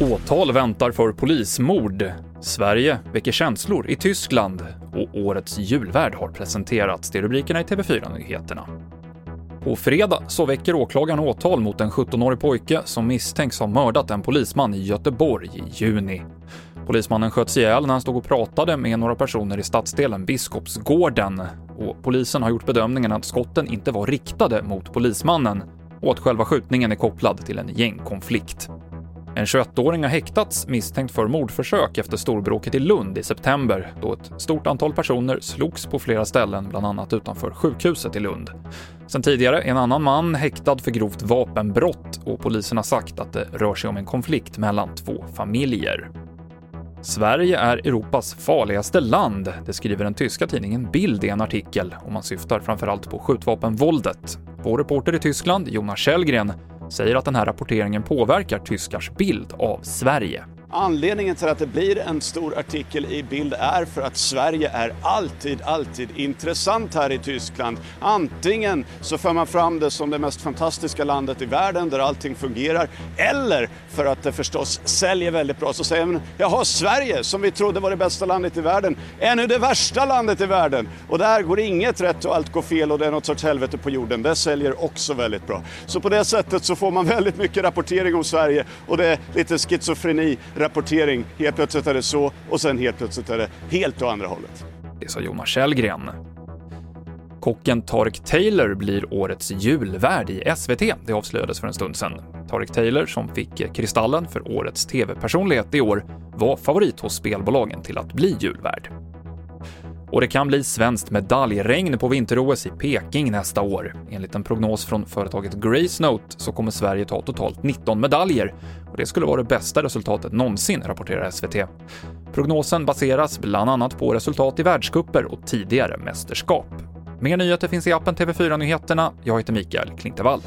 Åtal väntar för polismord. Sverige väcker känslor i Tyskland och årets julvärd har presenterats. Det är rubrikerna i TV4-nyheterna. På fredag så väcker åklagaren åtal mot en 17-årig pojke som misstänks ha mördat en polisman i Göteborg i juni. Polismannen sköts ihjäl när han stod och pratade med några personer i stadsdelen Biskopsgården och polisen har gjort bedömningen att skotten inte var riktade mot polismannen och att själva skjutningen är kopplad till en gängkonflikt. En 21-åring har häktats misstänkt för mordförsök efter storbråket i Lund i september då ett stort antal personer slogs på flera ställen, bland annat utanför sjukhuset i Lund. Sen tidigare är en annan man häktad för grovt vapenbrott och polisen har sagt att det rör sig om en konflikt mellan två familjer. Sverige är Europas farligaste land, det skriver den tyska tidningen Bild i en artikel och man syftar framförallt på skjutvapenvåldet. Vår reporter i Tyskland, Jonas Källgren, säger att den här rapporteringen påverkar tyskars bild av Sverige. Anledningen till att det blir en stor artikel i bild är för att Sverige är alltid, alltid intressant här i Tyskland. Antingen så för man fram det som det mest fantastiska landet i världen där allting fungerar, eller för att det förstås säljer väldigt bra. Så säger man, jaha, Sverige som vi trodde var det bästa landet i världen, är nu det värsta landet i världen. Och där går inget rätt och allt går fel och det är något sorts helvete på jorden. Det säljer också väldigt bra. Så på det sättet så får man väldigt mycket rapportering om Sverige och det är lite schizofreni rapportering. Helt plötsligt är det så och sen helt plötsligt är det helt åt andra hållet. Det sa Jonas Källgren. Kocken Tarek Taylor blir årets julvärd i SVT. Det avslöjades för en stund sedan. Tarek Taylor, som fick Kristallen för årets TV-personlighet i år, var favorit hos spelbolagen till att bli julvärd. Och det kan bli svenskt medaljregn på vinter-OS i Peking nästa år. Enligt en prognos från företaget Gracenote så kommer Sverige ta totalt 19 medaljer och det skulle vara det bästa resultatet någonsin, rapporterar SVT. Prognosen baseras bland annat på resultat i världscuper och tidigare mästerskap. Mer nyheter finns i appen TV4 Nyheterna. Jag heter Mikael Klintevall.